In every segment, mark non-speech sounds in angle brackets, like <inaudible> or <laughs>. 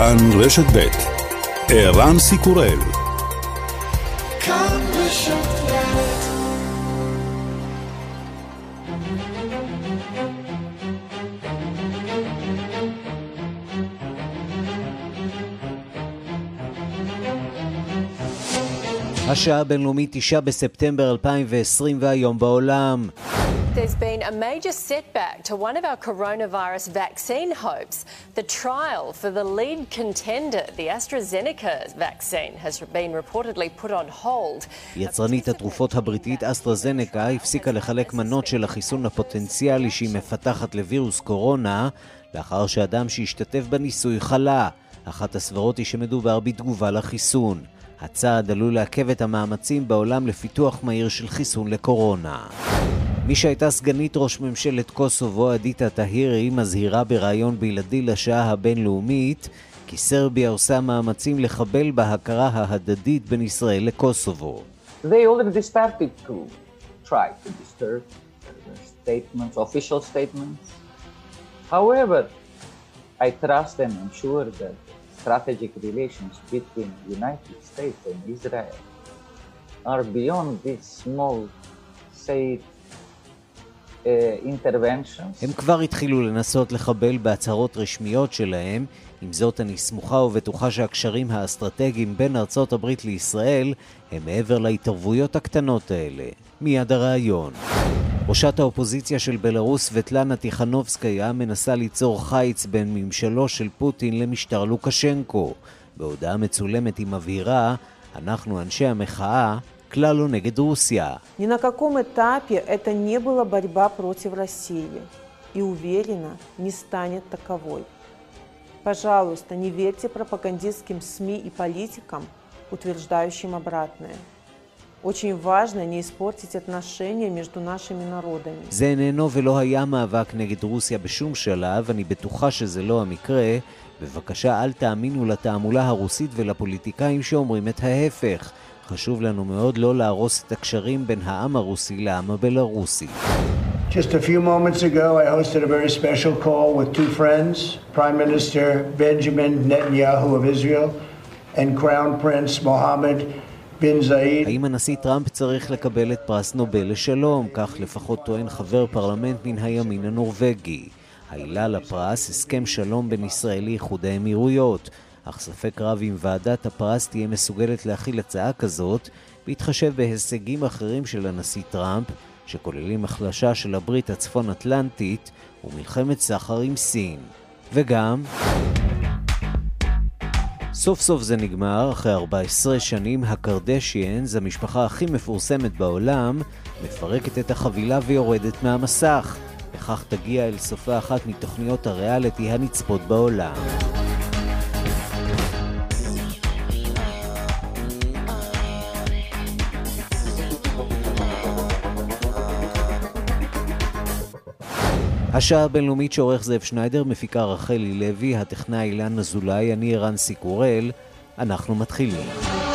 כאן רשת ב' ערן סיקורל השעה הבינלאומית 9 בספטמבר 2020 והיום בעולם. There's been a major setback to one of our coronavirus vaccine hopes. The trial for the lead contender, the AstraZeneca vaccine, has been reportedly put on hold. יצרנית התרופות הבריטית אסטרזנקה הפסיקה לחלק מנות של החיסון הפוטנציאלי שהיא מפתחת לווירוס קורונה, לאחר שאדם שהשתתף בניסוי חלה. אחת הסברות היא שמדובר בתגובה לחיסון. הצעד עלול לעכב את המאמצים בעולם לפיתוח מהיר של חיסון לקורונה. מי שהייתה סגנית ראש ממשלת קוסובו, אדיטה טהירי, מזהירה בריאיון בלעדי לשעה הבינלאומית כי סרביה עושה מאמצים לחבל בהכרה ההדדית בין ישראל לקוסובו. They already started to try to disturb statements, official statements. However, I trust and I'm sure that strategic relations between United States and Israel are beyond these small, say, interventions. הם כבר התחילו לנסות לחבל בהצהרות רשמיות שלהם, עם זאת אני סמוכה ובטוחה שהקשרים האסטרטגיים בין ארצות הברית לישראל הם מעבר להתערבויות הקטנות האלה. מיד הרעיון. ראשת האופוזיציה של בלרוס, סבטלנה טיכנובסקיה, מנסה ליצור חיץ בין ממשלו של פוטין למשטר לוקשנקו. בהודעה מצולמת היא מבהירה, אנחנו אנשי המחאה, כלל לא נגד רוסיה. Ни на каком этапе это не была борьба против России и уверена, не станет таковой. Пожалуйста, не верьте пропагандистским СМИ и политикам, утверждающим обратное. очень важно не испортить отношения между нашими народами. זה איננו ולא היה מאבק נגד רוסיה בשום שלב, אני בטוחה שזה לא המקרה. בבקשה אל תאמינו לתעמולה הרוסית ולפוליטיקאים שאומרים את ההפך. חשוב לנו מאוד לא להרוס את הקשרים בין העם הרוסי לעם הבלארוסי. Just a few moments ago, I hosted a very special call with two friends, Prime Minister Benjamin Netanyahu of Israel and Crown Prince Mohammed בן זעיד. האם הנשיא טראמפ צריך לקבל את פרס נובל לשלום? כך לפחות טוען חבר פרלמנט מן הימין הנורבגי. העילה לפרס, הסכם שלום בין ישראל לאיחוד האמירויות. אך ספק רב אם ועדת הפרס תהיה מסוגלת להכיל הצעה כזאת, בהתחשב בהישגים אחרים של הנשיא טראמפ, שכוללים החלשה של הברית הצפון-אטלנטית ומלחמת סחר עם סין. וגם... סוף סוף זה נגמר, אחרי 14 שנים הקרדשיאנס, המשפחה הכי מפורסמת בעולם, מפרקת את החבילה ויורדת מהמסך. וכך תגיע אל סופה אחת מתוכניות הריאליטי הנצפות בעולם. השעה הבינלאומית שעורך זאב שניידר, מפיקה רחלי לוי, הטכנאי אילן אזולאי, אני ערן סיקורל, אנחנו מתחילים.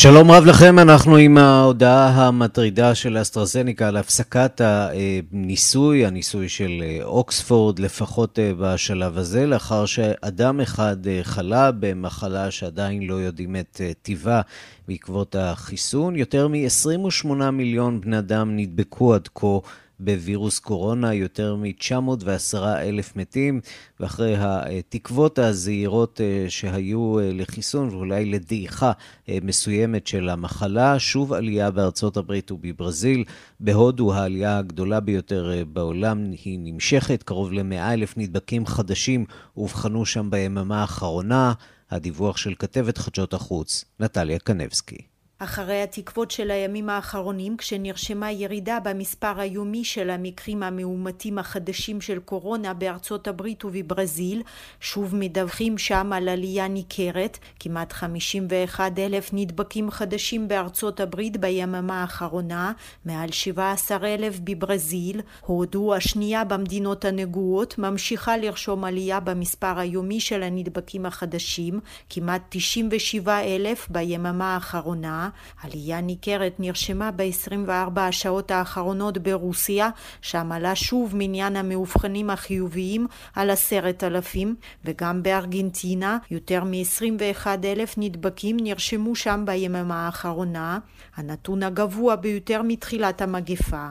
שלום רב לכם, אנחנו עם ההודעה המטרידה של אסטרזניקה על הפסקת הניסוי, הניסוי של אוקספורד, לפחות בשלב הזה, לאחר שאדם אחד חלה במחלה שעדיין לא יודעים את טיבה בעקבות החיסון. יותר מ-28 מיליון בני אדם נדבקו עד כה בווירוס קורונה, יותר מ-910 אלף מתים, ואחרי התקוות הזהירות אה, שהיו אה, לחיסון ואולי לדעיכה אה, מסוימת של המחלה, שוב עלייה בארצות הברית ובברזיל. בהודו העלייה הגדולה ביותר בעולם היא נמשכת, קרוב ל-100 אלף נדבקים חדשים אובחנו שם ביממה האחרונה. הדיווח של כתבת חדשות החוץ, נטליה קנבסקי. אחרי התקוות של הימים האחרונים כשנרשמה ירידה במספר היומי של המקרים המאומתים החדשים של קורונה בארצות הברית ובברזיל, שוב מדווחים שם על עלייה ניכרת, כמעט 51 אלף נדבקים חדשים בארצות הברית ביממה האחרונה, מעל 17 אלף בברזיל, הודו השנייה במדינות הנגועות ממשיכה לרשום עלייה במספר היומי של הנדבקים החדשים, כמעט 97 אלף ביממה האחרונה, עלייה ניכרת נרשמה ב-24 השעות האחרונות ברוסיה, שם עלה שוב מניין המאובחנים החיוביים על עשרת אלפים, וגם בארגנטינה יותר מ-21 אלף נדבקים נרשמו שם ביממה האחרונה, הנתון הגבוה ביותר מתחילת המגפה.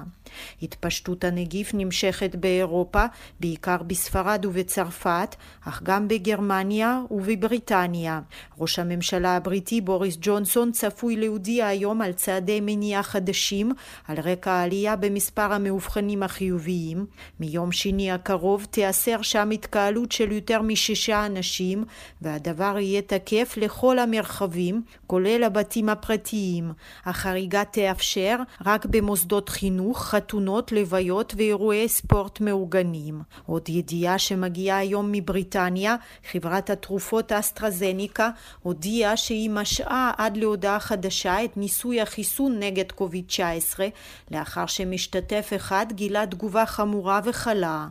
התפשטות הנגיף נמשכת באירופה, בעיקר בספרד ובצרפת, אך גם בגרמניה ובבריטניה. ראש הממשלה הבריטי בוריס ג'ונסון צפוי להודיע היום על צעדי מניעה חדשים על רקע העלייה במספר המאובחנים החיוביים. מיום שני הקרוב תיאסר שם התקהלות של יותר משישה אנשים, והדבר יהיה תקף לכל המרחבים, כולל הבתים הפרטיים. החריגה תאפשר רק במוסדות חינוך, חתונות, לוויות ואירועי ספורט מאורגנים. עוד ידיעה שמגיעה היום מבריטניה, חברת התרופות אסטרזניקה הודיעה שהיא משעה עד להודעה חדשה את ניסוי החיסון נגד קוביד-19, לאחר שמשתתף אחד גילה תגובה חמורה וחלה.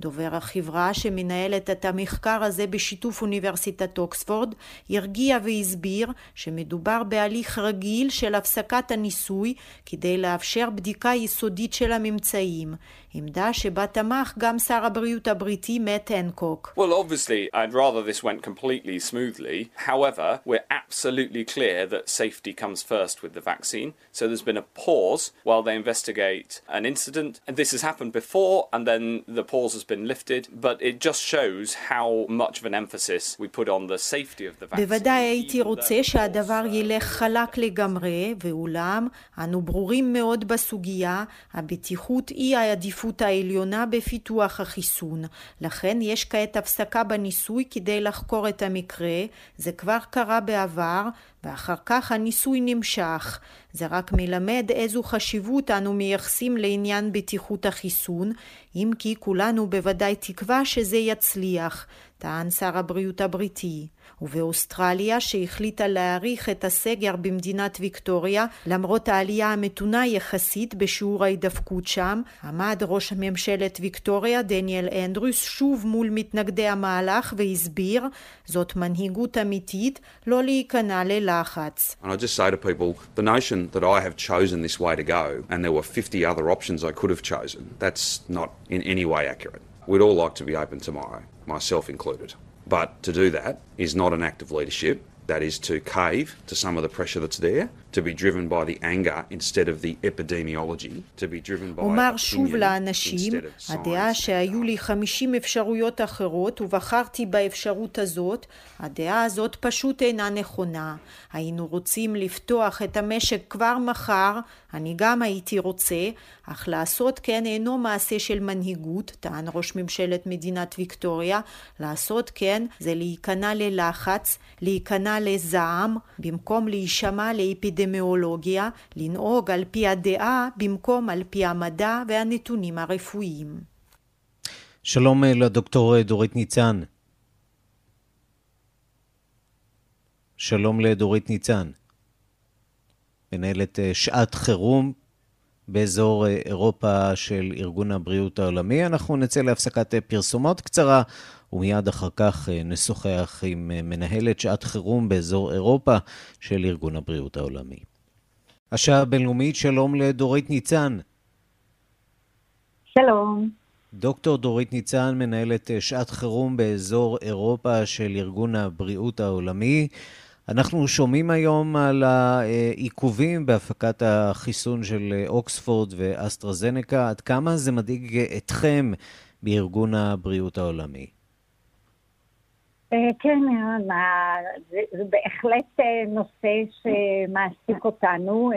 דובר החברה שמנהלת את המחקר הזה בשיתוף אוניברסיטת אוקספורד הרגיע והסביר שמדובר בהליך רגיל של הפסקת הניסוי כדי לאפשר בדיקה יסודית של הממצאים. עמדה שבה תמך גם שר הבריאות הבריטי מאט הנקוק. Well, obviously, I'd rather this went completely smoothly. However, we're absolutely clear that safety comes first with the vaccine. So there's been a pause while they investigate an incident. And this has happened before, and then the pause has been lifted. But it just shows how much of an emphasis we put on the safety of the vaccine. בוודאי הייתי רוצה שהדבר ילך חלק לגמרי, ואולם, אנו ברורים מאוד בסוגיה, הבטיחות היא העדיפות העדיפות העליונה בפיתוח החיסון. לכן יש כעת הפסקה בניסוי כדי לחקור את המקרה, זה כבר קרה בעבר, ואחר כך הניסוי נמשך. זה רק מלמד איזו חשיבות אנו מייחסים לעניין בטיחות החיסון, אם כי כולנו בוודאי תקווה שזה יצליח, טען שר הבריאות הבריטי. ובאוסטרליה שהחליטה להאריך את הסגר במדינת ויקטוריה למרות העלייה המתונה יחסית בשיעור ההידפקות שם, עמד ראש ממשלת ויקטוריה דניאל אנדרוס שוב מול מתנגדי המהלך והסביר זאת מנהיגות אמיתית לא להיכנע ללחץ. And I just say to people, the notion that I have chosen this way to go and there were 50 other options I could have chosen, that's not in any way accurate. We'd all like to be open tomorrow, myself included. But to do that is not an act of leadership. That is to cave to some of the pressure that's there, to be driven by the anger instead of the epidemiology, to be driven by אומר שוב לאנשים, הדעה שהיו לי 50 אפשרויות אחרות ובחרתי באפשרות הזאת, הדעה הזאת פשוט אינה נכונה. היינו רוצים לפתוח את המשק כבר מחר, אני גם הייתי רוצה, אך לעשות כן אינו מעשה של מנהיגות, טען ראש ממשלת מדינת ויקטוריה, לעשות כן זה להיכנע ללחץ, להיכנע לזעם, במקום להישמע לאפידמיולוגיה, לנהוג על פי הדעה במקום על פי המדע והנתונים הרפואיים. שלום לדוקטור דורית ניצן. שלום לדורית ניצן. מנהלת שעת חירום באזור אירופה של ארגון הבריאות העולמי. אנחנו נצא להפסקת פרסומות קצרה, ומיד אחר כך נשוחח עם מנהלת שעת חירום באזור אירופה של ארגון הבריאות העולמי. השעה הבינלאומית, שלום לדורית ניצן. שלום. דוקטור דורית ניצן, מנהלת שעת חירום באזור אירופה של ארגון הבריאות העולמי. אנחנו שומעים היום על העיכובים בהפקת החיסון של אוקספורד ואסטרזנקה. עד כמה זה מדאיג אתכם בארגון הבריאות העולמי? כן, זה בהחלט נושא שמעסיק אותנו,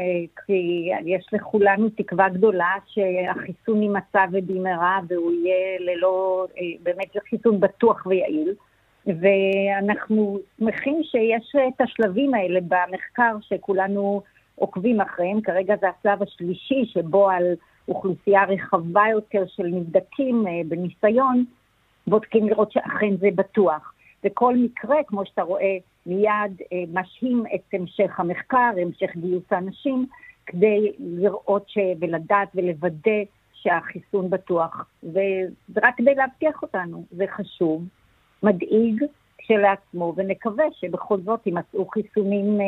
כי יש לכולנו תקווה גדולה שהחיסון יימצא ובמהרה והוא יהיה ללא, באמת זה חיסון בטוח ויעיל. ואנחנו שמחים שיש את השלבים האלה במחקר שכולנו עוקבים אחריהם. כרגע זה השלב השלישי שבו על אוכלוסייה רחבה יותר של נבדקים בניסיון, בודקים לראות שאכן זה בטוח. וכל מקרה, כמו שאתה רואה, מיד משהים את המשך המחקר, המשך גיוס האנשים, כדי לראות ש... ולדעת ולוודא שהחיסון בטוח. וזה רק כדי להבטיח אותנו, זה חשוב. מדאיג כשלעצמו, ונקווה שבכל זאת יימצאו חיסונים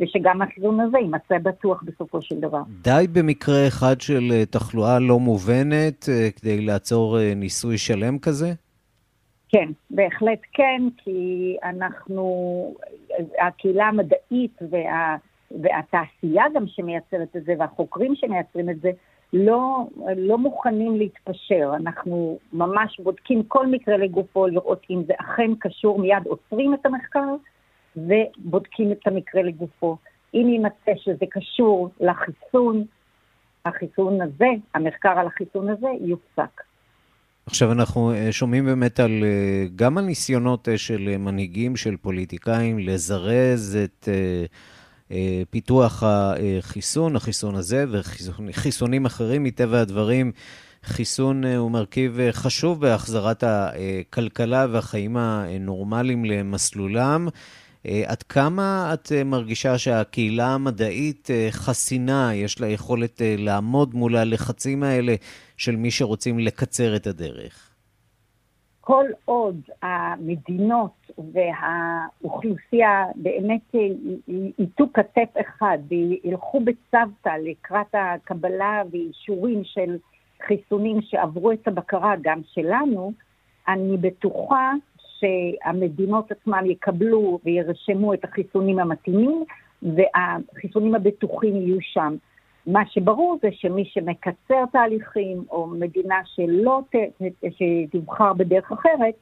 ושגם החיסון הזה יימצא בטוח בסופו של דבר. די במקרה אחד של אה, תחלואה לא מובנת אה, כדי לעצור אה, ניסוי שלם כזה? כן, בהחלט כן, כי אנחנו, הקהילה המדעית וה, והתעשייה גם שמייצרת את זה, והחוקרים שמייצרים את זה, לא, לא מוכנים להתפשר. אנחנו ממש בודקים כל מקרה לגופו, לראות אם זה אכן קשור, מיד עוצרים את המחקר ובודקים את המקרה לגופו. אם יימצא שזה קשור לחיסון, החיסון הזה, המחקר על החיסון הזה, יופסק. עכשיו אנחנו אה, שומעים באמת על, אה, גם על ניסיונות אה, של מנהיגים, של פוליטיקאים, לזרז את פיתוח החיסון, החיסון הזה וחיסונים אחרים. מטבע הדברים, חיסון הוא מרכיב חשוב בהחזרת הכלכלה והחיים הנורמליים למסלולם. עד כמה את מרגישה שהקהילה המדעית חסינה, יש לה יכולת לעמוד מול הלחצים האלה של מי שרוצים לקצר את הדרך? כל עוד המדינות והאוכלוסייה באמת ייטו כתף אחד וילכו בצוותא לקראת הקבלה ואישורים של חיסונים שעברו את הבקרה גם שלנו, אני בטוחה שהמדינות עצמן יקבלו וירשמו את החיסונים המתאימים והחיסונים הבטוחים יהיו שם. מה שברור זה שמי שמקצר תהליכים, או מדינה שלא ת, שתבחר בדרך אחרת,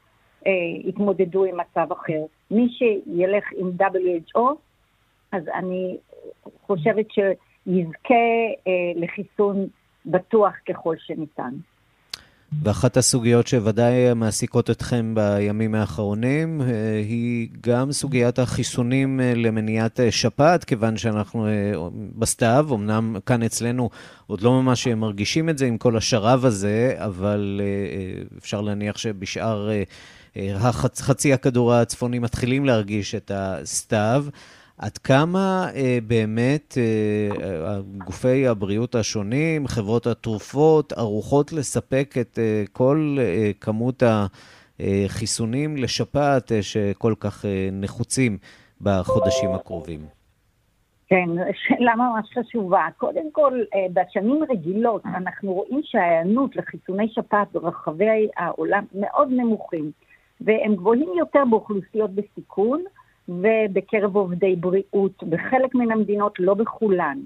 אה, יתמודדו עם מצב אחר. מי שילך עם WHO, אז אני חושבת שיזכה אה, לחיסון בטוח ככל שניתן. ואחת הסוגיות שוודאי מעסיקות אתכם בימים האחרונים אה, היא גם סוגיית החיסונים אה, למניעת אה, שפעת, כיוון שאנחנו בסתיו, אמנם כאן אצלנו עוד לא ממש מרגישים את זה עם כל השרב הזה, אבל אפשר להניח שבשאר החצי הכדור הצפוני מתחילים להרגיש את הסתיו. עד כמה אה, באמת אה, גופי הבריאות השונים, חברות התרופות, ערוכות לספק את אה, כל אה, כמות החיסונים לשפעת אה, שכל כך אה, נחוצים בחודשים הקרובים? כן, שאלה ממש חשובה. קודם כל, אה, בשנים רגילות אנחנו רואים שההיענות לחיסוני שפעת ברחבי העולם מאוד נמוכים, והם גבוהים יותר באוכלוסיות בסיכון. ובקרב עובדי בריאות, בחלק מן המדינות, לא בכולן.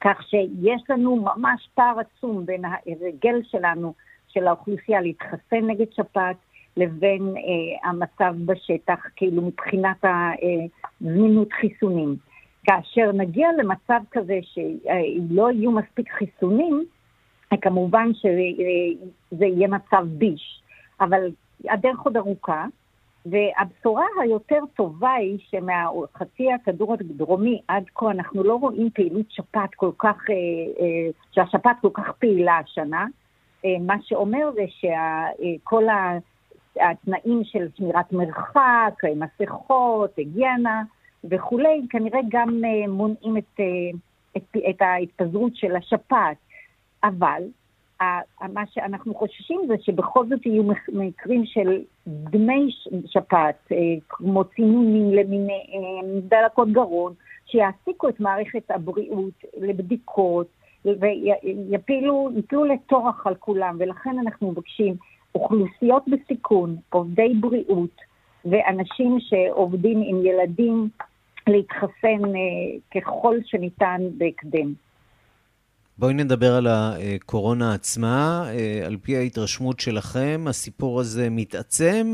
כך שיש לנו ממש פער עצום בין ההרגל שלנו, של האוכלוסייה להתחסן נגד שפעת, לבין אה, המצב בשטח, כאילו מבחינת הזמינות אה, חיסונים. כאשר נגיע למצב כזה שלא יהיו מספיק חיסונים, כמובן שזה יהיה מצב ביש. אבל הדרך עוד ארוכה, והבשורה היותר טובה היא שמהחצי הכדור הדרומי עד כה אנחנו לא רואים פעילות שפעת כל כך, אה, אה, שהשפעת כל כך פעילה השנה, אה, מה שאומר זה שכל התנאים של שמירת מרחק, מסכות, היגיינה וכולי, כנראה גם מונעים את, את, את ההתפזרות של השפעת. אבל מה שאנחנו חוששים זה שבכל זאת יהיו מקרים של דמי שפעת, אה, כמו צינונים למיניהם, דלקות גרון, שיעסיקו את מערכת הבריאות לבדיקות ויפילו, יפלו לטורח על כולם, ולכן אנחנו מבקשים אוכלוסיות בסיכון, עובדי בריאות ואנשים שעובדים עם ילדים להתחסן אה, ככל שניתן בהקדם. בואי נדבר על הקורונה עצמה. אה, על פי ההתרשמות שלכם, הסיפור הזה מתעצם,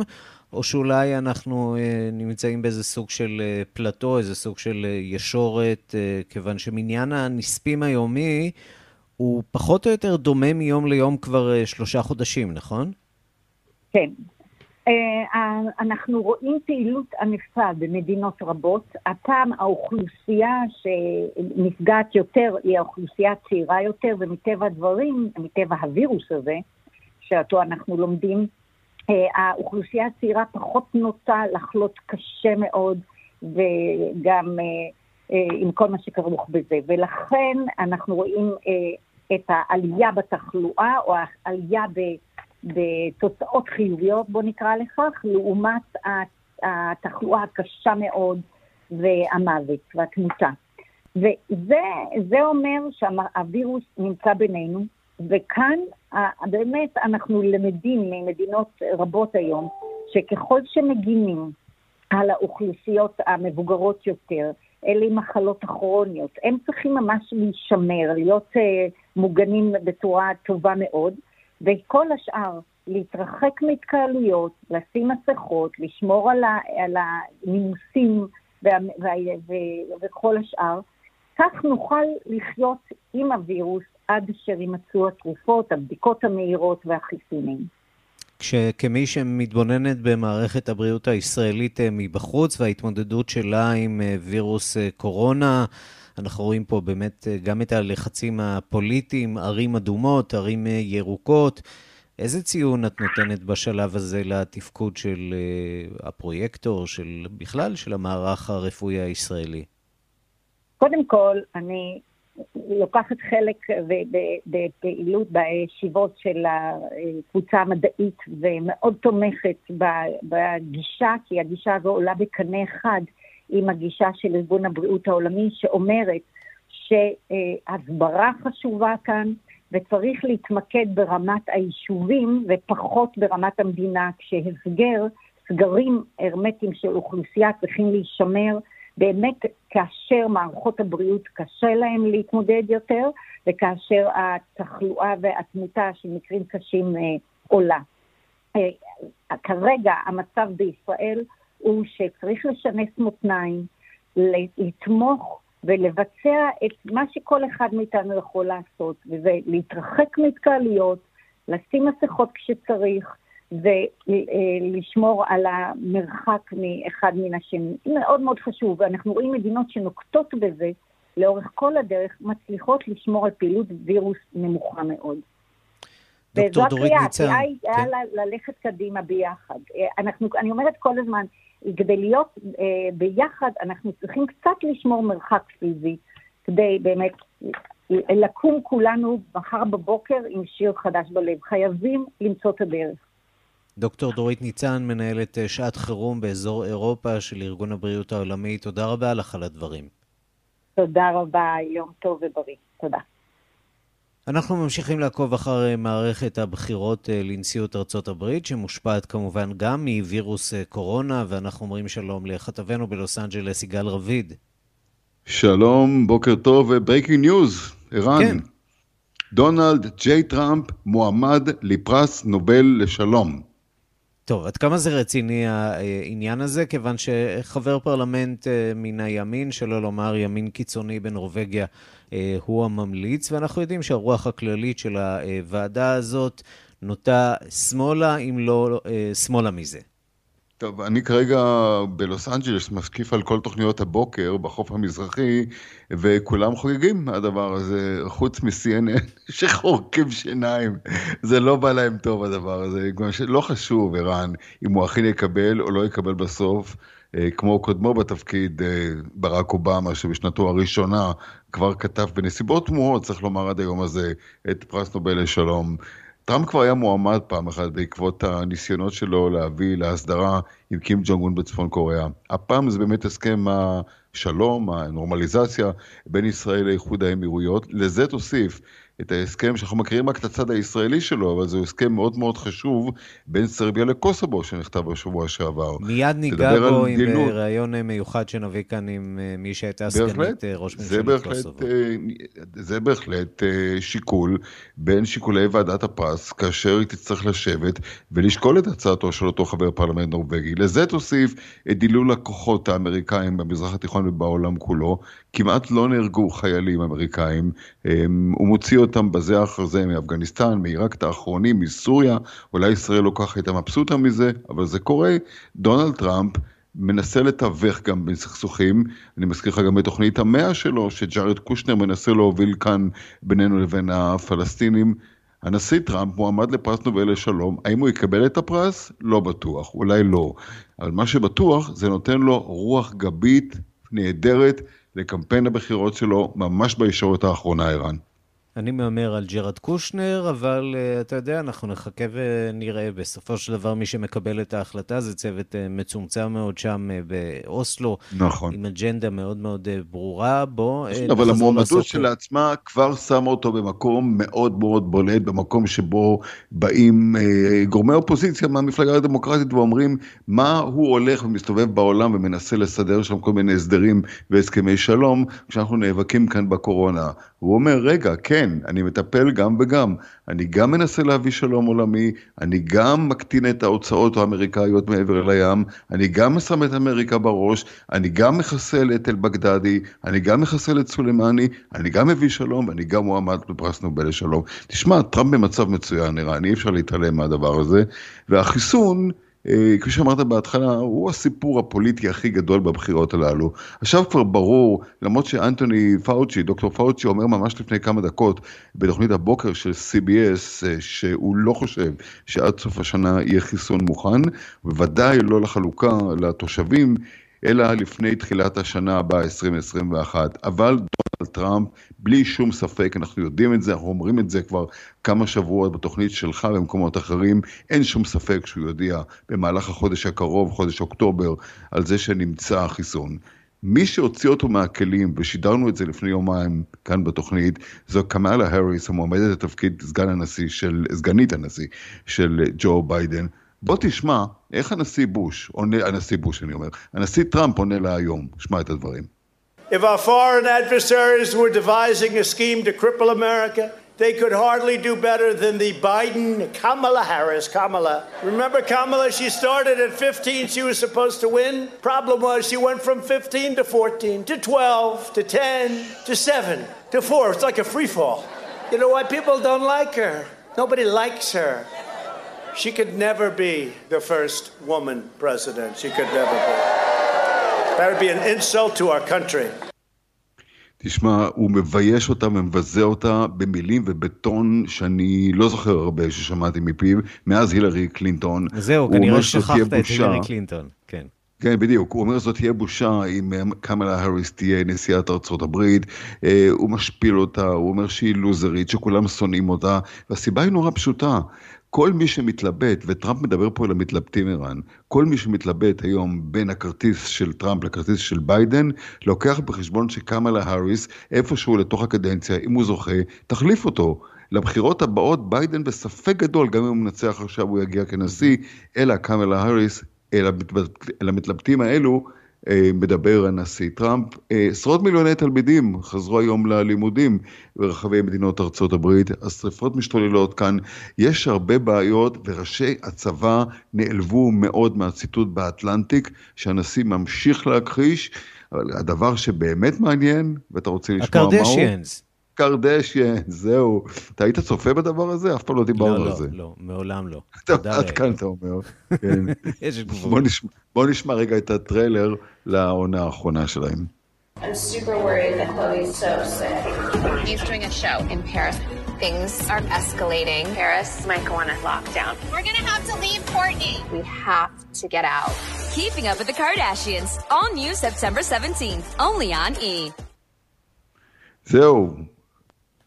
או שאולי אנחנו אה, נמצאים באיזה סוג של אה, פלטו, איזה סוג של ישורת, כיוון שמניין הנספים היומי הוא פחות או יותר דומה מיום ליום כבר שלושה חודשים, נכון? כן, אנחנו רואים פעילות ענפה במדינות רבות. הפעם האוכלוסייה שנפגעת יותר היא האוכלוסייה הצעירה יותר, ומטבע הדברים, מטבע הווירוס הזה, שאותו אנחנו לומדים, אה, האוכלוסייה הצעירה פחות נוטה לחלות קשה מאוד, וגם אה, עם כל מה שכרוך בזה. ולכן אנחנו רואים את העלייה בתחלואה, או העלייה ב... בתוצאות חיוביות, בוא נקרא לכך, לעומת התחלואה הקשה מאוד והמוות והתמותה. וזה אומר שהווירוס נמצא בינינו, וכאן באמת אנחנו למדים ממדינות רבות היום, שככל שמגינים על האוכלוסיות המבוגרות יותר, אלה עם מחלות הכרוניות, הם צריכים ממש להישמר, להיות uh, מוגנים בצורה טובה מאוד, וכל השאר, להתרחק מהתקהלויות, לשים מסכות, לשמור על, ה, על הנימוסים וה, וה, וכל השאר, כך נוכל לחיות עם הווירוס עד אשר יימצאו התרופות, הבדיקות המהירות והחיסונים. כשכמי שמתבוננת במערכת הבריאות הישראלית אה, מבחוץ וההתמודדות שלה עם אה, וירוס אה, קורונה, אנחנו רואים פה באמת גם את הלחצים הפוליטיים, ערים אדומות, ערים ירוקות. איזה ציון את נותנת בשלב הזה לתפקוד של הפרויקטור, של בכלל של המערך הרפואי הישראלי? קודם כל, אני לוקחת חלק בפעילות בישיבות של הקבוצה המדעית ומאוד תומכת בגישה, כי הגישה הזו עולה בקנה אחד עם הגישה של ארגון הבריאות העולמי, שאומרת שהסברה חשובה כאן, וצריך להתמקד ברמת היישובים ופחות ברמת המדינה, כשהסגר, סגרים הרמטיים של אוכלוסייה צריכים להישמר באמת כאשר מערכות הבריאות קשה להן להתמודד יותר, וכאשר התחלואה והתמותה של מקרים קשים אה, עולה. אה, כרגע המצב בישראל הוא שצריך לשנס מותניים, לתמוך ולבצע את מה שכל אחד מאיתנו יכול לעשות, וזה להתרחק מהתקהלויות, לשים מסכות כשצריך, ולשמור על המרחק מאחד מן השני. מאוד מאוד חשוב, ואנחנו רואים מדינות שנוקטות בזה לאורך כל הדרך, מצליחות לשמור על פעילות וירוס נמוכה מאוד. דוקטור דורית ניצן. הקריאה היא כן. ללכת קדימה ביחד. אנחנו, אני אומרת כל הזמן, כדי להיות אה, ביחד, אנחנו צריכים קצת לשמור מרחק פיזי, כדי באמת לקום כולנו מחר בבוקר עם שיר חדש בלב. חייבים למצוא את הדרך. דוקטור דורית ניצן, מנהלת אה, שעת חירום באזור אירופה של ארגון הבריאות העולמי, תודה רבה לך על הדברים. תודה רבה, יום טוב ובריא. תודה. אנחנו ממשיכים לעקוב אחר אה, מערכת הבחירות אה, לנשיאות ארצות הברית, שמושפעת כמובן גם מווירוס קורונה, ואנחנו אומרים שלום לכתבנו בלוס אנג'לס, יגאל רביד. שלום, בוקר טוב ו breaking news, ערן. כן. דונלד ג'יי טראמפ מועמד לפרס נובל לשלום. טוב, עד כמה זה רציני העניין הזה? כיוון שחבר פרלמנט אה, מן הימין, שלא לומר ימין קיצוני בנורבגיה, אה, הוא הממליץ, ואנחנו יודעים שהרוח הכללית של הוועדה הזאת נוטה שמאלה, אם לא אה, שמאלה מזה. טוב, אני כרגע בלוס אנג'לס משקיף על כל תוכניות הבוקר בחוף המזרחי, וכולם חוגגים מהדבר הזה, חוץ מ-CNN <laughs> שחורקים שיניים. זה לא בא להם טוב הדבר הזה. לא חשוב, ערן, אם הוא אכן יקבל או לא יקבל בסוף. אה, כמו קודמו בתפקיד, אה, ברק אובמה, שבשנתו הראשונה כבר כתב בנסיבות תמוהות, צריך לומר עד היום הזה, את פרס נובל לשלום. טראמפ כבר היה מועמד פעם אחת בעקבות הניסיונות שלו להביא להסדרה עם קים ג'ונג און בצפון קוריאה. הפעם זה באמת הסכם השלום, הנורמליזציה בין ישראל לאיחוד האמירויות. לזה תוסיף את ההסכם שאנחנו מכירים רק את הצד הישראלי שלו, אבל זה הסכם מאוד מאוד חשוב בין סרביה לקוסובו שנכתב בשבוע שעבר. מיד ניגע בו עם דילות. ראיון מיוחד שנביא כאן עם אה, מי שהייתה סגנית אה, ראש ממשלת קוסובו. אה, זה בהחלט שיקול בין שיקולי ועדת הפרס, כאשר היא תצטרך לשבת ולשקול את הצעתו של אותו חבר פרלמנט נורבגי. לזה תוסיף את דילול הכוחות האמריקאים במזרח התיכון ובעולם כולו. כמעט לא נהרגו חיילים אמריקאים, הוא מוציא אותם בזה אחר זה מאפגניסטן, מעיראק את האחרונים, מסוריה, אולי ישראל לא ככה הייתה מבסוטה מזה, אבל זה קורה. דונלד טראמפ מנסה לתווך גם בין סכסוכים, אני מזכיר לך גם את תוכנית המאה שלו, שג'ארד קושנר מנסה להוביל כאן בינינו לבין הפלסטינים. הנשיא טראמפ מועמד לפרס נובל לשלום, האם הוא יקבל את הפרס? לא בטוח, אולי לא. אבל מה שבטוח, זה נותן לו רוח גבית נהדרת לקמפיין הבחירות שלו ממש בישורת האחרונה, ערן. אני מהמר על ג'רד קושנר, אבל uh, אתה יודע, אנחנו נחכה ונראה. בסופו של דבר, מי שמקבל את ההחלטה זה צוות uh, מצומצם מאוד שם uh, באוסלו. נכון. עם אג'נדה מאוד מאוד uh, ברורה. בוא uh, אבל המועמדות שלעצמה כבר שמה אותו במקום מאוד מאוד בולט, במקום שבו באים uh, גורמי אופוזיציה מהמפלגה הדמוקרטית ואומרים מה הוא הולך ומסתובב בעולם ומנסה לסדר שם כל מיני הסדרים והסכמי שלום, כשאנחנו נאבקים כאן בקורונה. הוא אומר, רגע, כן, אני מטפל גם וגם. אני גם מנסה להביא שלום עולמי, אני גם מקטין את ההוצאות האמריקאיות מעבר לים, אני גם שם את אמריקה בראש, אני גם מחסל את אל-בגדדי, אני גם מחסל את סולימני, אני גם מביא שלום ואני גם מועמד בפרס נובל לשלום. תשמע, טראמפ במצב מצוין, נראה, אי אפשר להתעלם מהדבר הזה. והחיסון, כפי שאמרת בהתחלה, הוא הסיפור הפוליטי הכי גדול בבחירות הללו. עכשיו כבר ברור, למרות שאנטוני פאוצ'י, דוקטור פאוצ'י אומר ממש לפני כמה דקות בתוכנית הבוקר של CBS, אה, שהוא לא חושב שעד סוף השנה יהיה חיסון מוכן, בוודאי לא לחלוקה לתושבים. אלא לפני תחילת השנה הבאה, 2021. אבל טראמפ, בלי שום ספק, אנחנו יודעים את זה, אנחנו אומרים את זה כבר כמה שבועות בתוכנית שלך במקומות אחרים, אין שום ספק שהוא יודיע במהלך החודש הקרוב, חודש אוקטובר, על זה שנמצא החיסון. מי שהוציא אותו מהכלים, ושידרנו את זה לפני יומיים כאן בתוכנית, זו קמאלה האריס, המועמדת לתפקיד סגן הנשיא של, סגנית הנשיא של ג'ו ביידן. בוא תשמע איך הנשיא בוש, עונה, הנשיא בוש אני אומר, הנשיא טראמפ עונה לה היום, שמע את הדברים. If our foreign adversaries were devising a scheme to cripple America, they could hardly do better than the Biden Kamala Harris. Kamala. Remember Kamala? She started at 15. She was supposed to win. Problem was she went from 15 to 14 to 12 to 10 to 7 to 4. It's like a free fall. You know why people don't like her? Nobody likes her. She could never be the first woman president. She could never be. That would be an insult to our country. תשמע, הוא מבייש אותה ומבזה אותה במילים ובטון שאני לא זוכר הרבה ששמעתי מפיו, מאז הילרי קלינטון. זהו, כנראה שכחת את הילרי קלינטון, כן. כן, בדיוק. הוא אומר זאת תהיה בושה אם קמלה האריס תהיה נשיאת ארצות הברית. אה, הוא משפיל אותה, הוא אומר שהיא לוזרית, שכולם שונאים אותה, והסיבה היא נורא פשוטה. כל מי שמתלבט, וטראמפ מדבר פה על המתלבטים ערן, כל מי שמתלבט היום בין הכרטיס של טראמפ לכרטיס של ביידן, לוקח בחשבון שקמאלה האריס, איפשהו לתוך הקדנציה, אם הוא זוכה, תחליף אותו. לבחירות הבאות ביידן בספק גדול, גם אם הוא מנצח עכשיו הוא יגיע כנשיא, אלא קמאלה האריס, אל המתלבטים האלו, מדבר הנשיא טראמפ. אה, עשרות מיליוני תלמידים חזרו היום ללימודים ברחבי מדינות ארצות הברית, השרפות משתוללות כאן, יש הרבה בעיות וראשי הצבא נעלבו מאוד מהציטוט באטלנטיק שהנשיא ממשיך להכחיש, אבל הדבר שבאמת מעניין, ואתה רוצה לשמוע מהו? הקרדשיאנס. קרדשיאן, זהו. אתה היית צופה בדבר הזה? אף פעם לא דיברנו לא, על זה. לא, לא, מעולם לא. טוב, עד כאן אתה אומר. כן. יש גבול. בוא נשמע, בוא נשמע רגע את הטריילר לעונה האחרונה שלהם. I'm super worried that Chloe's so sick. He's doing a show in Paris. Things are escalating. Paris might go on a lockdown. We're gonna have to leave Courtney. We have to get out. Keeping Up with the Kardashians. All new September 17th. Only on E! זהו,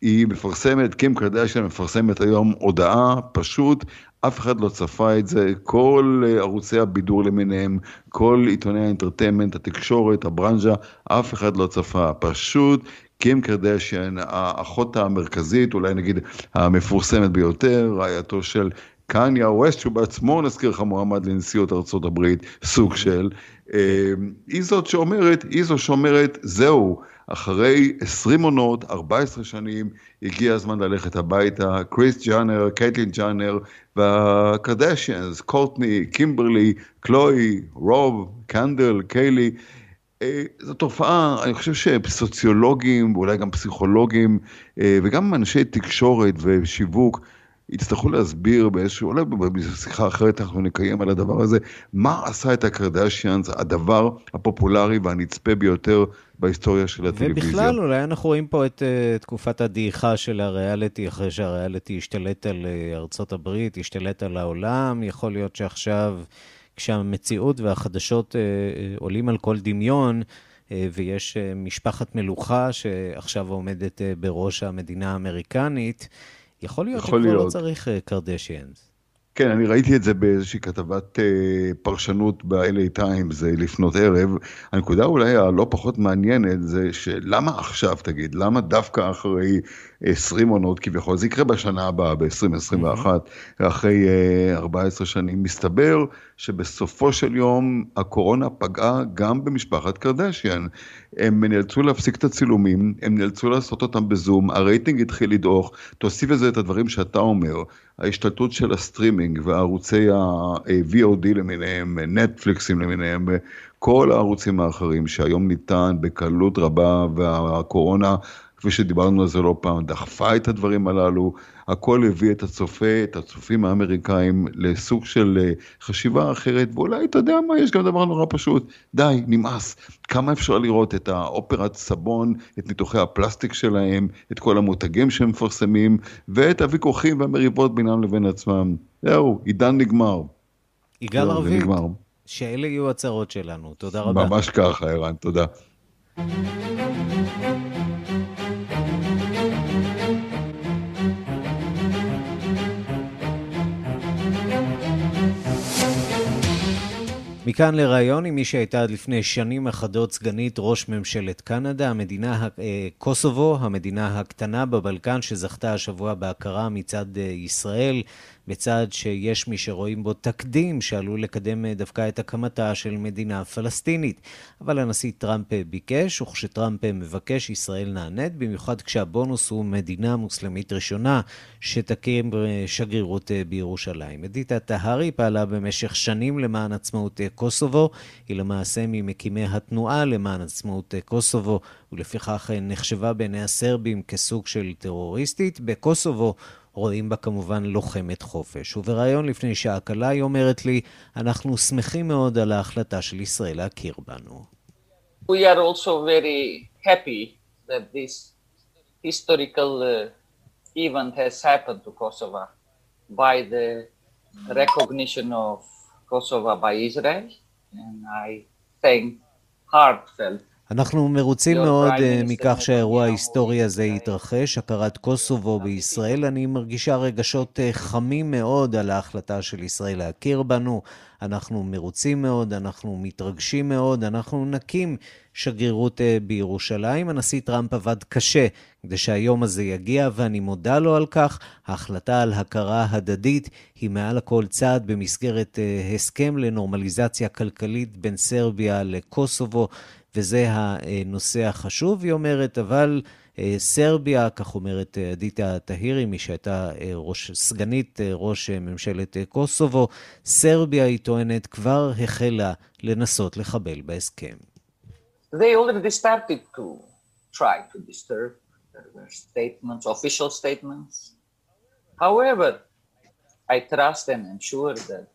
היא מפרסמת, קים קרדשן מפרסמת היום הודעה, פשוט, אף אחד לא צפה את זה, כל ערוצי הבידור למיניהם, כל עיתוני האינטרטיימנט, התקשורת, הברנז'ה, אף אחד לא צפה, פשוט קים קרדשן, האחות המרכזית, אולי נגיד המפורסמת ביותר, רעייתו של קניה ווסט, שהוא בעצמו, נזכיר לך, מועמד לנשיאות הברית, סוג של, היא זאת שאומרת, היא זו שאומרת, זהו, אחרי 20 עונות, 14 שנים, הגיע הזמן ללכת הביתה. קריס ג'אנר, קייטלין ג'אנר והקרדשיאנס, קורטני, קימברלי, קלוי, רוב, קנדל, קיילי. זו תופעה, אני חושב שסוציולוגים ואולי גם פסיכולוגים וגם אנשי תקשורת ושיווק יצטרכו להסביר באיזשהו, אולי בשיחה אחרת אנחנו נקיים על הדבר הזה, מה עשה את הקרדשיאנס, הדבר הפופולרי והנצפה ביותר בהיסטוריה של הטלוויזיה. ובכלל, אולי אנחנו רואים פה את uh, תקופת הדעיכה של הריאליטי, אחרי שהריאליטי השתלט על uh, ארצות הברית, השתלט על העולם, יכול להיות שעכשיו, כשהמציאות והחדשות uh, עולים על כל דמיון, ויש משפחת מלוכה שעכשיו עומדת בראש המדינה האמריקנית, יכול להיות יכול שכבר לא להיות. לא צריך קרדשיאנס. כן, אני ראיתי את זה באיזושהי כתבת אה, פרשנות ב-LA Times אה, לפנות ערב. הנקודה אולי הלא פחות מעניינת זה שלמה עכשיו, תגיד, למה דווקא אחרי 20 עונות כביכול, זה יקרה בשנה הבאה, ב-2021, mm-hmm. אחרי אה, 14 שנים, מסתבר שבסופו של יום הקורונה פגעה גם במשפחת קרדשיאן. הם נאלצו להפסיק את הצילומים, הם נאלצו לעשות אותם בזום, הרייטינג התחיל לדעוך, תוסיף לזה את הדברים שאתה אומר, ההשתלטות של הסטרימינג וערוצי ה-VOD למיניהם, נטפליקסים למיניהם, כל הערוצים האחרים שהיום ניתן בקלות רבה והקורונה כפי שדיברנו על זה לא פעם, דחפה את הדברים הללו, הכל הביא את הצופה, את הצופים האמריקאים לסוג של אה, חשיבה אחרת, ואולי, אתה יודע מה, יש גם דבר נורא פשוט, די, נמאס. כמה אפשר לראות את האופרת סבון, את ניתוחי הפלסטיק שלהם, את כל המותגים שהם מפרסמים, ואת הוויכוחים והמריבות בינם לבין עצמם. זהו, עידן נגמר. יגאל רביד, שאלה יהיו הצהרות שלנו. תודה רבה. ממש ככה, ערן, תודה. מכאן לראיון עם מי שהייתה עד לפני שנים אחדות סגנית ראש ממשלת קנדה, המדינה, אה, קוסובו, המדינה הקטנה בבלקן שזכתה השבוע בהכרה מצד אה, ישראל. בצד שיש מי שרואים בו תקדים שעלול לקדם אה, דווקא את הקמתה של מדינה פלסטינית. אבל הנשיא טראמפ אה, ביקש, וכשטראמפ אה, מבקש, ישראל נענית, במיוחד כשהבונוס הוא מדינה מוסלמית ראשונה שתקים שגרירות בירושלים. אדיטה טהרי פעלה במשך שנים למען עצמאות קוסובו, היא למעשה ממקימי התנועה למען עצמאות קוסובו, ולפיכך נחשבה בעיני הסרבים כסוג של טרוריסטית. בקוסובו רואים בה כמובן לוחמת חופש. ובריאיון לפני שעה קלה היא אומרת לי, אנחנו שמחים מאוד על ההחלטה של ישראל להכיר בנו. We are also very happy that this historical uh, event has happened to Kosovo by the recognition of Kosovo by Israel, and I thank heartfelt אנחנו מרוצים מאוד uh, מכך שהאירוע ההיסטורי הזה התרחש, הכרת קוסובו בישראל. אני מרגישה רגשות uh, חמים מאוד על ההחלטה של ישראל להכיר בנו. אנחנו מרוצים מאוד, אנחנו מתרגשים מאוד, אנחנו נקים שגרירות uh, בירושלים. הנשיא טראמפ עבד קשה כדי שהיום הזה יגיע, ואני מודה לו על כך. ההחלטה על הכרה הדדית היא מעל הכל צעד במסגרת הסכם לנורמליזציה כלכלית בין סרביה לקוסובו. וזה הנושא החשוב, היא אומרת, אבל אה, סרביה, כך אומרת אה, אדיטה טהירי, מי שהייתה אה, ראש, סגנית ראש ממשלת קוסובו, סרביה, היא טוענת, כבר החלה לנסות לחבל בהסכם. They already started to try to disturb statements, official statements. However, I trust and am sure that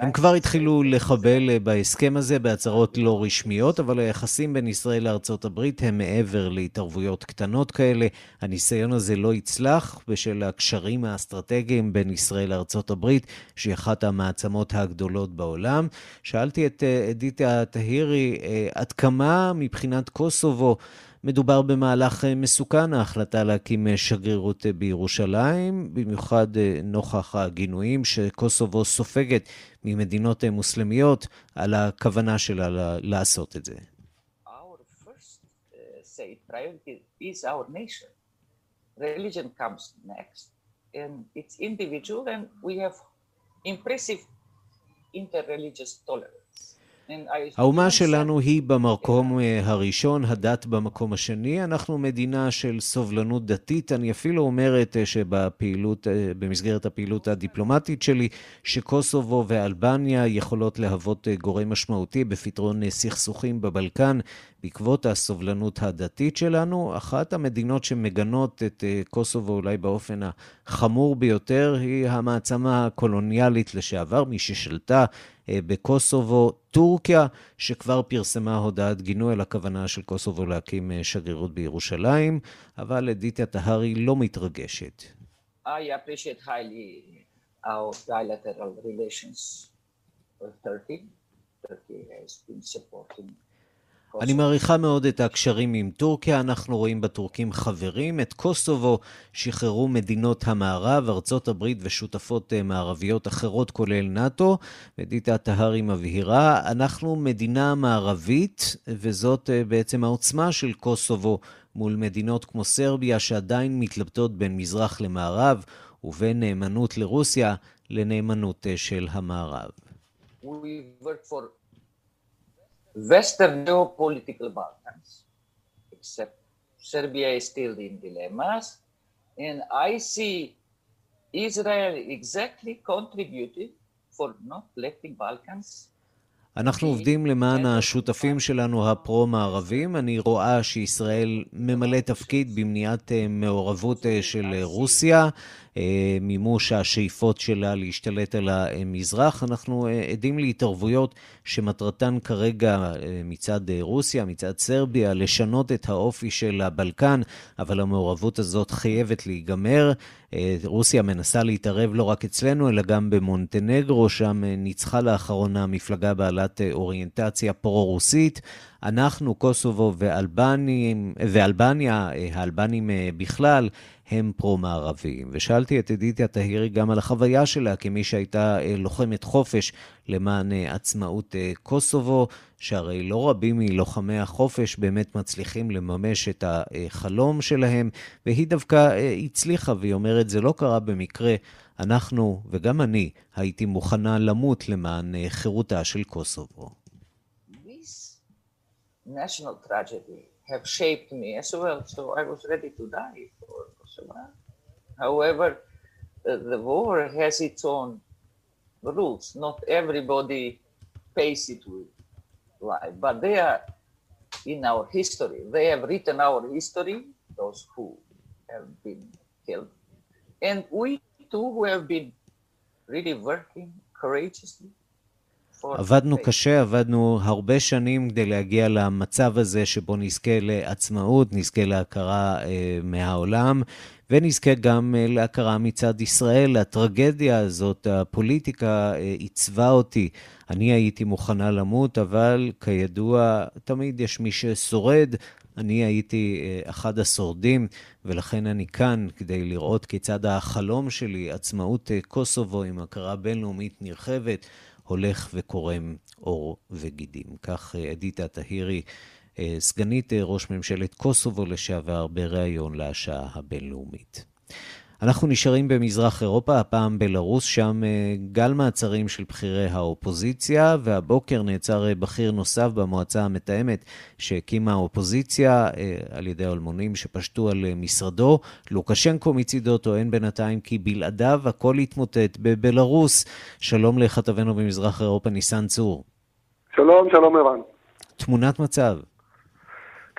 הם כבר התחילו לחבל בהסכם הזה בהצהרות לא רשמיות, אבל היחסים בין ישראל לארצות הברית הם מעבר להתערבויות קטנות כאלה. הניסיון הזה לא יצלח בשל הקשרים האסטרטגיים בין ישראל לארצות הברית, שהיא אחת המעצמות הגדולות בעולם. שאלתי את אה, אדיטה טהירי, אה, עד כמה מבחינת קוסובו מדובר במהלך אה, מסוכן, ההחלטה להקים אה, שגרירות אה, בירושלים, במיוחד נוכח הגינויים שקוסובו סופגת ממדינות מוסלמיות על הכוונה שלה לעשות את זה. Have impressive interreligious tolerance. האומה שלנו היא במקום אה, הראשון, הדת במקום השני. אנחנו מדינה של סובלנות דתית. אני אפילו אומרת אה, שבפעילות, אה, במסגרת הפעילות הדיפלומטית שלי, שקוסובו ואלבניה יכולות להוות גורם משמעותי בפתרון סכסוכים בבלקן בעקבות הסובלנות הדתית שלנו. אחת המדינות שמגנות את קוסובו אולי באופן החמור ביותר היא המעצמה הקולוניאלית לשעבר, מי ששלטה בקוסובו, טורקיה, שכבר פרסמה הודעת גינוי על הכוונה של קוסובו להקים אה, שגרירות בירושלים, אבל אדיטיה טהרי לא מתרגשת. I appreciate highly our bilateral relations with Turkey. Turkey has been supporting אני מעריכה מאוד את הקשרים עם טורקיה, אנחנו רואים בטורקים חברים. את קוסובו שחררו מדינות המערב, ארצות הברית ושותפות אה, מערביות אחרות, כולל נאט"ו. ודיטה טהרי מבהירה, אנחנו מדינה מערבית, וזאת אה, בעצם העוצמה של קוסובו מול מדינות כמו סרביה, שעדיין מתלבטות בין מזרח למערב, ובין נאמנות לרוסיה לנאמנות אה, של המערב. We work for Western geopolitical Balkans, except Serbia is still in dilemmas. And I see Israel exactly contributed for not letting Balkans אנחנו עובדים למען השותפים שלנו הפרו-מערבים. אני רואה שישראל ממלא תפקיד במניעת אה, מעורבות אה, של רוסיה. אה, מימוש השאיפות שלה להשתלט על המזרח. אנחנו אה, עדים להתערבויות שמטרתן כרגע אה, מצד רוסיה, מצד סרביה, לשנות את האופי של הבלקן, אבל המעורבות הזאת חייבת להיגמר. רוסיה מנסה להתערב לא רק אצלנו, אלא גם במונטנגרו, שם ניצחה לאחרונה מפלגה בעלת אוריינטציה פרו-רוסית. אנחנו, קוסובו ואלבנים, ואלבניה, האלבנים בכלל, הם פרו-מערביים. ושאלתי את אדיטיה טהירי גם על החוויה שלה כמי שהייתה אה, לוחמת חופש למען אה, עצמאות אה, קוסובו, שהרי לא רבים מלוחמי החופש באמת מצליחים לממש את החלום שלהם, והיא דווקא הצליחה, והיא אומרת, זה לא קרה במקרה. אנחנו, וגם אני, הייתי מוכנה למות למען חירותה של קוסובו. National tragedy have shaped me as well, so I was ready to die for However, the war has its own rules. Not everybody pays it with life, but they are in our history. They have written our history, those who have been killed. And we too, who have been really working courageously עבדנו קשה, עבדנו הרבה שנים כדי להגיע למצב הזה שבו נזכה לעצמאות, נזכה להכרה אה, מהעולם, ונזכה גם אה, להכרה מצד ישראל. הטרגדיה הזאת, הפוליטיקה, אה, עיצבה אותי. אני הייתי מוכנה למות, אבל כידוע, תמיד יש מי ששורד. אני הייתי אה, אחד השורדים, ולכן אני כאן כדי לראות כיצד החלום שלי, עצמאות קוסובו עם הכרה בינלאומית נרחבת, הולך וקורם עור וגידים. כך אדיטה טהירי, סגנית ראש ממשלת קוסובו לשעבר, בריאיון לשעה הבינלאומית. אנחנו נשארים במזרח אירופה, הפעם בלרוס, שם גל מעצרים של בכירי האופוזיציה, והבוקר נעצר בכיר נוסף במועצה המתאמת שהקימה האופוזיציה על ידי האלמונים שפשטו על משרדו. לוקשנקו מצידו טוען בינתיים כי בלעדיו הכל יתמוטט בבלרוס. שלום לכתבנו במזרח אירופה, ניסן צור. שלום, שלום ערן. תמונת מצב.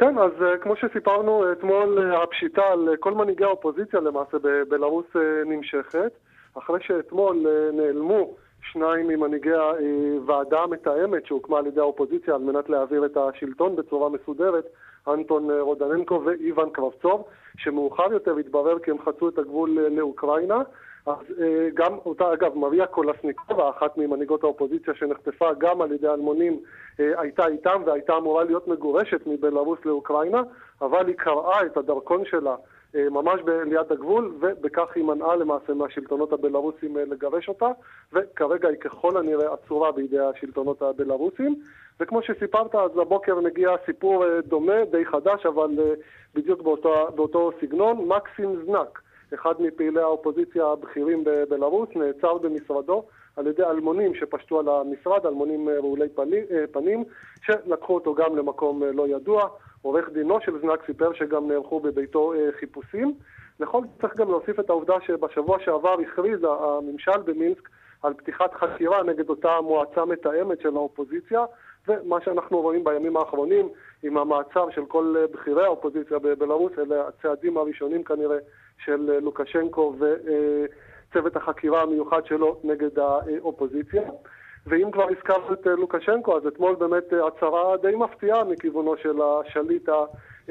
כן, אז uh, כמו שסיפרנו אתמול, uh, הפשיטה על כל מנהיגי האופוזיציה למעשה בבלארוס נמשכת, אחרי שאתמול נעלמו שניים ממנהיגי הוועדה המתאמת שהוקמה על ידי האופוזיציה על מנת להעביר את השלטון בצורה מסודרת, אנטון רודננקו ואיוון קרבצוב, שמאוחר יותר התברר כי הם חצו את הגבול לאוקראינה. אז אה, גם אותה, אגב, מריה קולסניקובה, אחת ממנהיגות האופוזיציה שנחטפה גם על ידי אלמונים, אה, הייתה איתם והייתה אמורה להיות מגורשת מבלארוס לאוקראינה, אבל היא קראה את הדרכון שלה אה, ממש ליד הגבול, ובכך היא מנעה למעשה מהשלטונות הבלארוסים לגרש אותה, וכרגע היא ככל הנראה עצורה בידי השלטונות הבלארוסים. וכמו שסיפרת, אז הבוקר מגיע סיפור דומה, די חדש, אבל בדיוק באותו, באותו סגנון, מקסים זנק. אחד מפעילי האופוזיציה הבכירים בבלארוס, נעצר במשרדו על ידי אלמונים שפשטו על המשרד, אלמונים אה, רעולי אה, פנים, שלקחו אותו גם למקום אה, לא ידוע. עורך דינו של זנק סיפר שגם נערכו בביתו חיפושים. לכל צריך גם להוסיף את העובדה שבשבוע שעבר הכריז הממשל במינסק על פתיחת חקירה נגד אותה מועצה מתאמת של האופוזיציה, ומה שאנחנו רואים בימים האחרונים עם המעצר של כל בכירי האופוזיציה בבלארוס, אלה הצעדים הראשונים כנראה של לוקשנקו וצוות החקירה המיוחד שלו נגד האופוזיציה. ואם כבר הזכרנו את לוקשנקו, אז אתמול באמת הצהרה די מפתיעה מכיוונו של השליט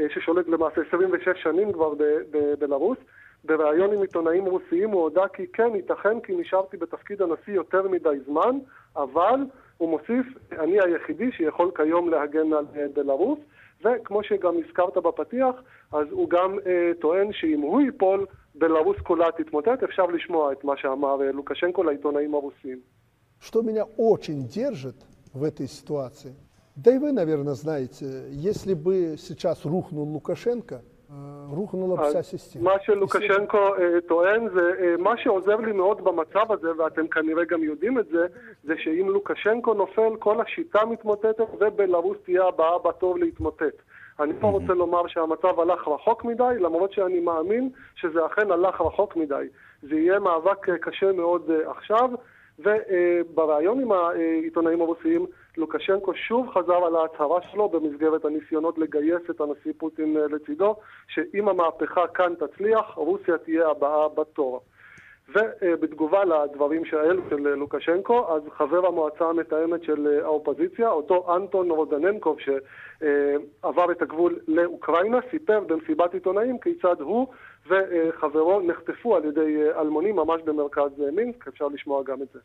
ששולט למעשה 26 שנים כבר בבלארוס. בריאיון עם עיתונאים רוסיים הוא הודה כי כן, ייתכן כי נשארתי בתפקיד הנשיא יותר מדי זמן, אבל הוא מוסיף, אני היחידי שיכול כיום להגן על בלרוס, וכמו שגם הזכרת בפתיח, אז הוא גם אה, טוען שאם הוא ייפול, בלרוס כולה תתמוטט. אפשר לשמוע את מה שאמר אה, לוקשנקו לעיתונאים הרוסים. Что меня очень держит в этой ситуации, да и вы, наверное, знаете, если бы сейчас рухнул Лукашенко, רוחנולה вся система. מה שלוקשנקו טוען זה, מה שעוזר לי מאוד במצב הזה, ואתם כנראה גם יודעים את זה, זה שאם לוקשנקו נופל, כל השיטה מתמוטטת ובלרוס תהיה הבאה בתור להתמוטט. אני פה רוצה לומר שהמצב הלך רחוק מדי, למרות שאני מאמין שזה אכן הלך רחוק מדי. זה יהיה מאבק קשה מאוד עכשיו, ובריאיון עם העיתונאים הרוסיים, לוקשנקו שוב חזר על ההצהרה שלו במסגרת הניסיונות לגייס את הנשיא פוטין לצידו, שאם המהפכה כאן תצליח, רוסיה תהיה הבאה בתור. ובתגובה לדברים האלו של לוקשנקו, אז חבר המועצה המתאמת של האופוזיציה, אותו אנטון רודננקוב שעבר את הגבול לאוקראינה, סיפר במסיבת עיתונאים כיצד הוא וחברו נחטפו על ידי אלמונים ממש במרכז מינסק, אפשר לשמוע גם את זה.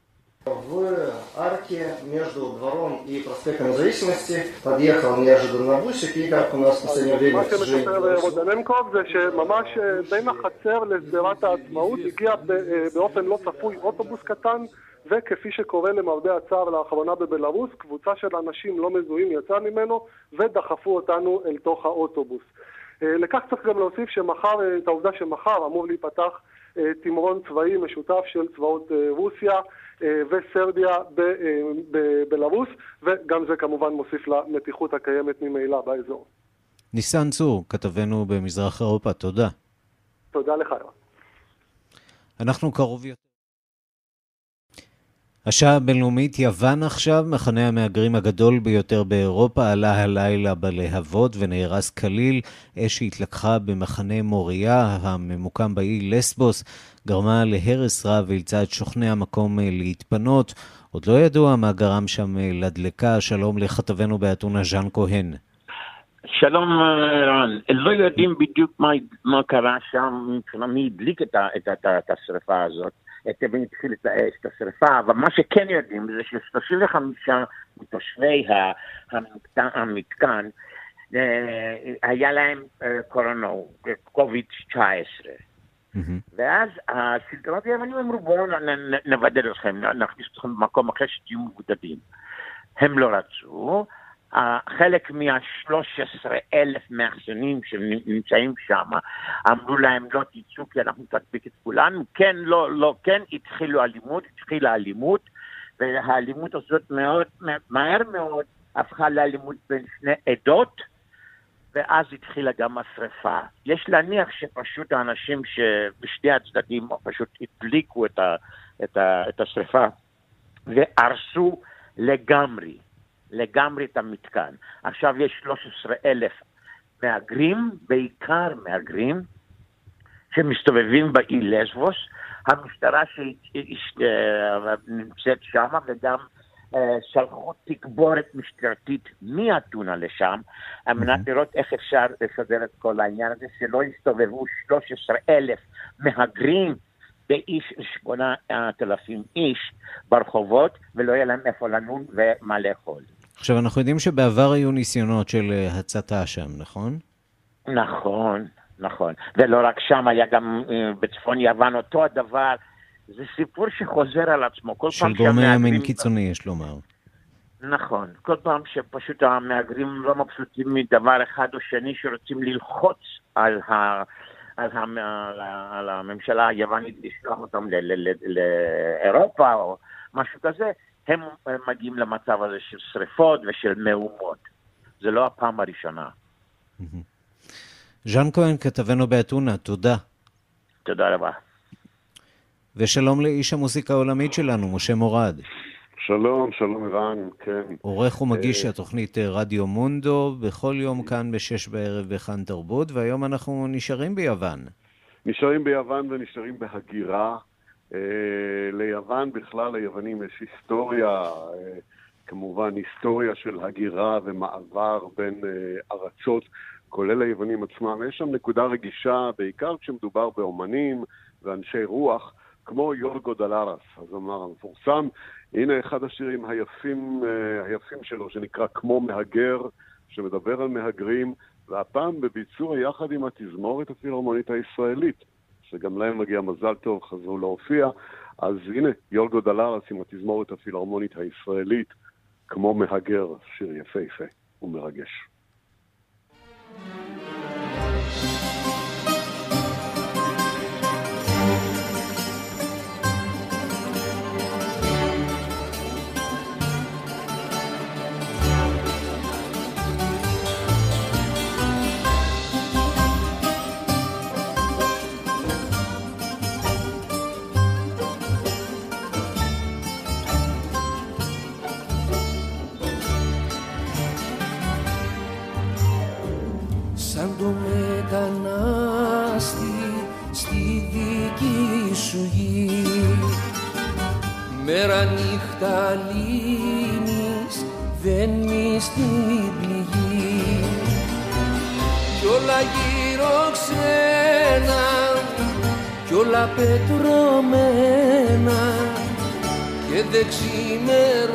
В арке между двором и проспектом Независимости подъехал неожиданно бусик, и как у нас в последнее время... מה שמספר רודננקוב זה שממש בין החצר לשדרת העצמאות הגיע באופן לא צפוי אוטובוס קטן וכפי שקורה למרבה הצער לאחרונה בבלארוס, קבוצה של אנשים לא מזוהים יצאה ממנו ודחפו אותנו אל תוך האוטובוס. לכך צריך גם להוסיף שמחר, את העובדה שמחר אמור להיפתח תמרון צבאי משותף של צבאות רוסיה וסרביה בבלארוס, וגם זה כמובן מוסיף למתיחות הקיימת ממילא באזור. ניסן צור, כתבנו במזרח אירופה, תודה. תודה לך. אנחנו קרוב יותר. השעה הבינלאומית, יוון עכשיו, מחנה המהגרים הגדול ביותר באירופה, עלה הלילה בלהבות ונהרס כליל. אש שהתלקחה במחנה מוריה, הממוקם באי לסבוס, גרמה להרס רב ואילצה את שוכני המקום להתפנות. עוד לא ידוע מה גרם שם לדלקה. שלום לכתבנו באתונה ז'אן כהן. שלום רן, לא יודעים בדיוק מה, מה קרה שם, מי הדליק את, את, את, את השרפה הזאת. את מי התחיל את האש, את השרפה, אבל מה שכן יודעים זה ש-35 מתושבי המתקן היה להם קורונה, קוביד 19. ואז השלטונות היוונים אמרו בואו נבדל אתכם, נכניס אתכם במקום אחר שתהיו מבודדים. הם לא רצו, חלק מה-13 אלף שנמצאים שם, אמרו להם לא תצאו כי אנחנו נדביק את כולנו, כן, לא, לא, כן, התחילו אלימות, התחילה אלימות, והאלימות הזאת מאוד, מהר מאוד הפכה לאלימות בין שני עדות, ואז התחילה גם השרפה. יש להניח שפשוט האנשים שבשני הצדדים פשוט הדליקו את, ה, את, ה, את השרפה והרסו לגמרי. לגמרי את המתקן. עכשיו יש 13 אלף מהגרים, בעיקר מהגרים, שמסתובבים באי לסבוס. המשטרה שנמצאת שם וגם שלחו תגבורת משטרתית מאתונה לשם, על מנת לראות איך אפשר לסדר את כל העניין הזה, שלא יסתובבו 13 אלף מהגרים באיש שמונה אלפים איש ברחובות, ולא יהיה להם איפה לנון ומה לאכול. עכשיו, אנחנו יודעים שבעבר היו ניסיונות של הצתה שם, נכון? נכון, נכון. ולא רק שם, היה גם בצפון יוון אותו הדבר. זה סיפור שחוזר על עצמו. כל של גורמי ימין קיצוני, יש לומר. נכון. כל פעם שפשוט המהגרים לא מבסוטים מדבר אחד או שני שרוצים ללחוץ על ה... על, המ... על הממשלה היוונית לשלוח אותם לאירופה או משהו כזה, הם מגיעים למצב הזה של שריפות ושל מהומות. זה לא הפעם הראשונה. ז'אן כהן, כתבנו באתונה, תודה. תודה רבה. ושלום לאיש המוסיקה העולמית שלנו, משה מורד. שלום, שלום ערן, כן. עורך ומגיש התוכנית רדיו מונדו, בכל יום כאן בשש בערב בכאן תרבות, והיום אנחנו נשארים ביוון. נשארים ביוון ונשארים בהגירה. ליוון בכלל, ליוונים יש היסטוריה, כמובן היסטוריה של הגירה ומעבר בין ארצות, כולל היוונים עצמם. יש שם נקודה רגישה, בעיקר כשמדובר באומנים ואנשי רוח, כמו יורגו דלרס, הזמר המפורסם. הנה אחד השירים היפים, אה, היפים שלו, שנקרא כמו מהגר, שמדבר על מהגרים, והפעם בביצוע יחד עם התזמורת הפילהרמונית הישראלית, שגם להם מגיע מזל טוב, חזרו להופיע. אז הנה, יולגו דלרס עם התזמורת הפילהרמונית הישראלית, כמו מהגר, שיר יפהפה ומרגש. Νύχτα λύνεις δεν στην πληγή. Κι όλα γύρω ξένα κι όλα πετρωμένα. Και δεν ξημερώνει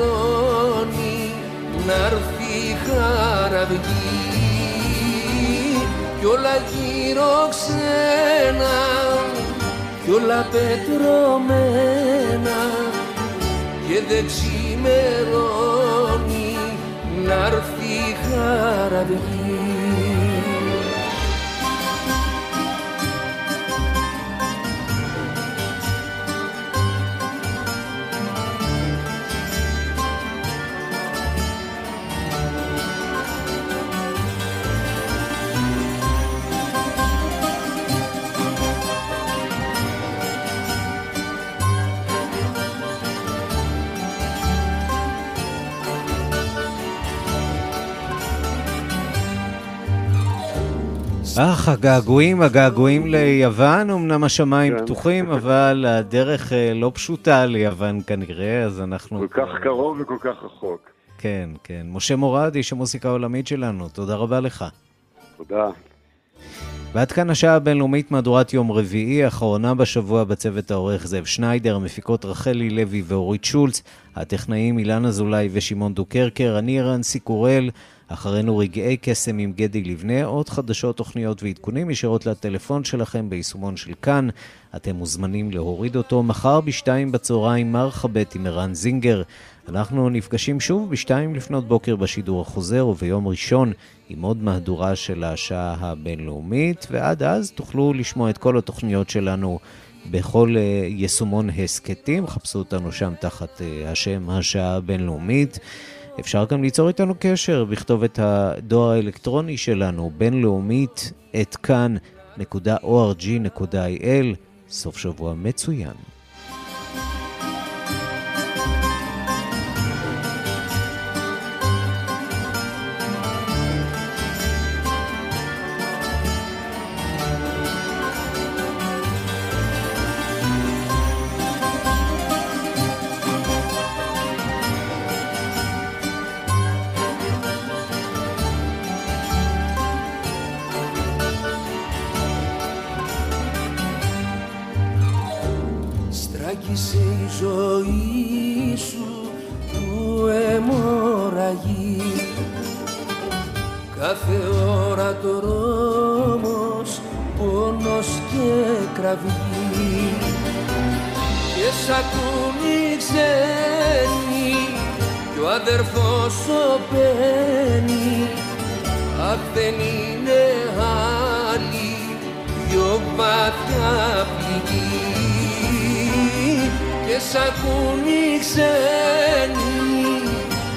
να'ρθει η χαραυγή κι όλα γύρω ξένα κι όλα πετρωμένα και δεν ξημερώνει να'ρθει η χαραυγή אך, הגעגועים, הגעגועים ליוון, אמנם השמיים כן. פתוחים, אבל הדרך אה, לא פשוטה ליוון כנראה, אז אנחנו... כל כך קרוב וכל כך רחוק. כן, כן. משה מורד, איש המוסיקה העולמית שלנו, תודה רבה לך. תודה. ועד כאן השעה הבינלאומית מהדורת יום רביעי, האחרונה בשבוע בצוות העורך זאב שניידר, המפיקות רחלי לוי ואורית שולץ, הטכנאים אילן אזולאי ושמעון דוקרקר, אני רנסי קורל. אחרינו רגעי קסם עם גדי לבנה, עוד חדשות, תוכניות ועדכונים ישירות לטלפון שלכם ביישומון של כאן. אתם מוזמנים להוריד אותו מחר בשתיים בצהריים, מרחבת עם ערן זינגר. אנחנו נפגשים שוב בשתיים לפנות בוקר בשידור החוזר וביום ראשון עם עוד מהדורה של השעה הבינלאומית, ועד אז תוכלו לשמוע את כל התוכניות שלנו בכל אה, יישומון הסכתים, חפשו אותנו שם תחת אה, השם השעה הבינלאומית. אפשר גם ליצור איתנו קשר בכתובת הדואר האלקטרוני שלנו, בינלאומית, את כאן.org.il. סוף שבוע מצוין. ζωή σου που αιμορραγεί. Κάθε ώρα το πόνος και κραυγή. Και σ' ξενή, κι ο αδερφός ο μπαίνει αχ δεν είναι άλλη πιο βαθιά πληγή σ' ακούν οι ξένοι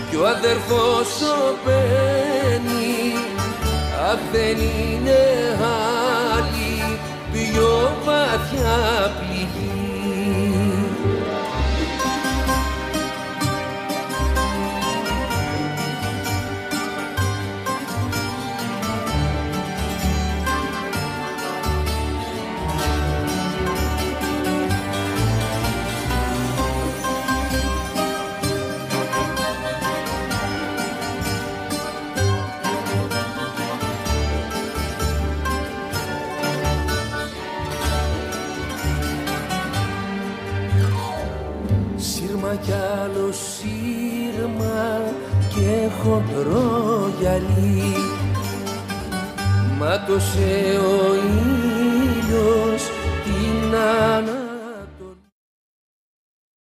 κι ο αδερφός ο παίρνει. Αχ δεν είναι άλλη πιο βαθιά πλήρη χοντρό γυαλί. Μάτωσε ο ήλιος την ανάγκη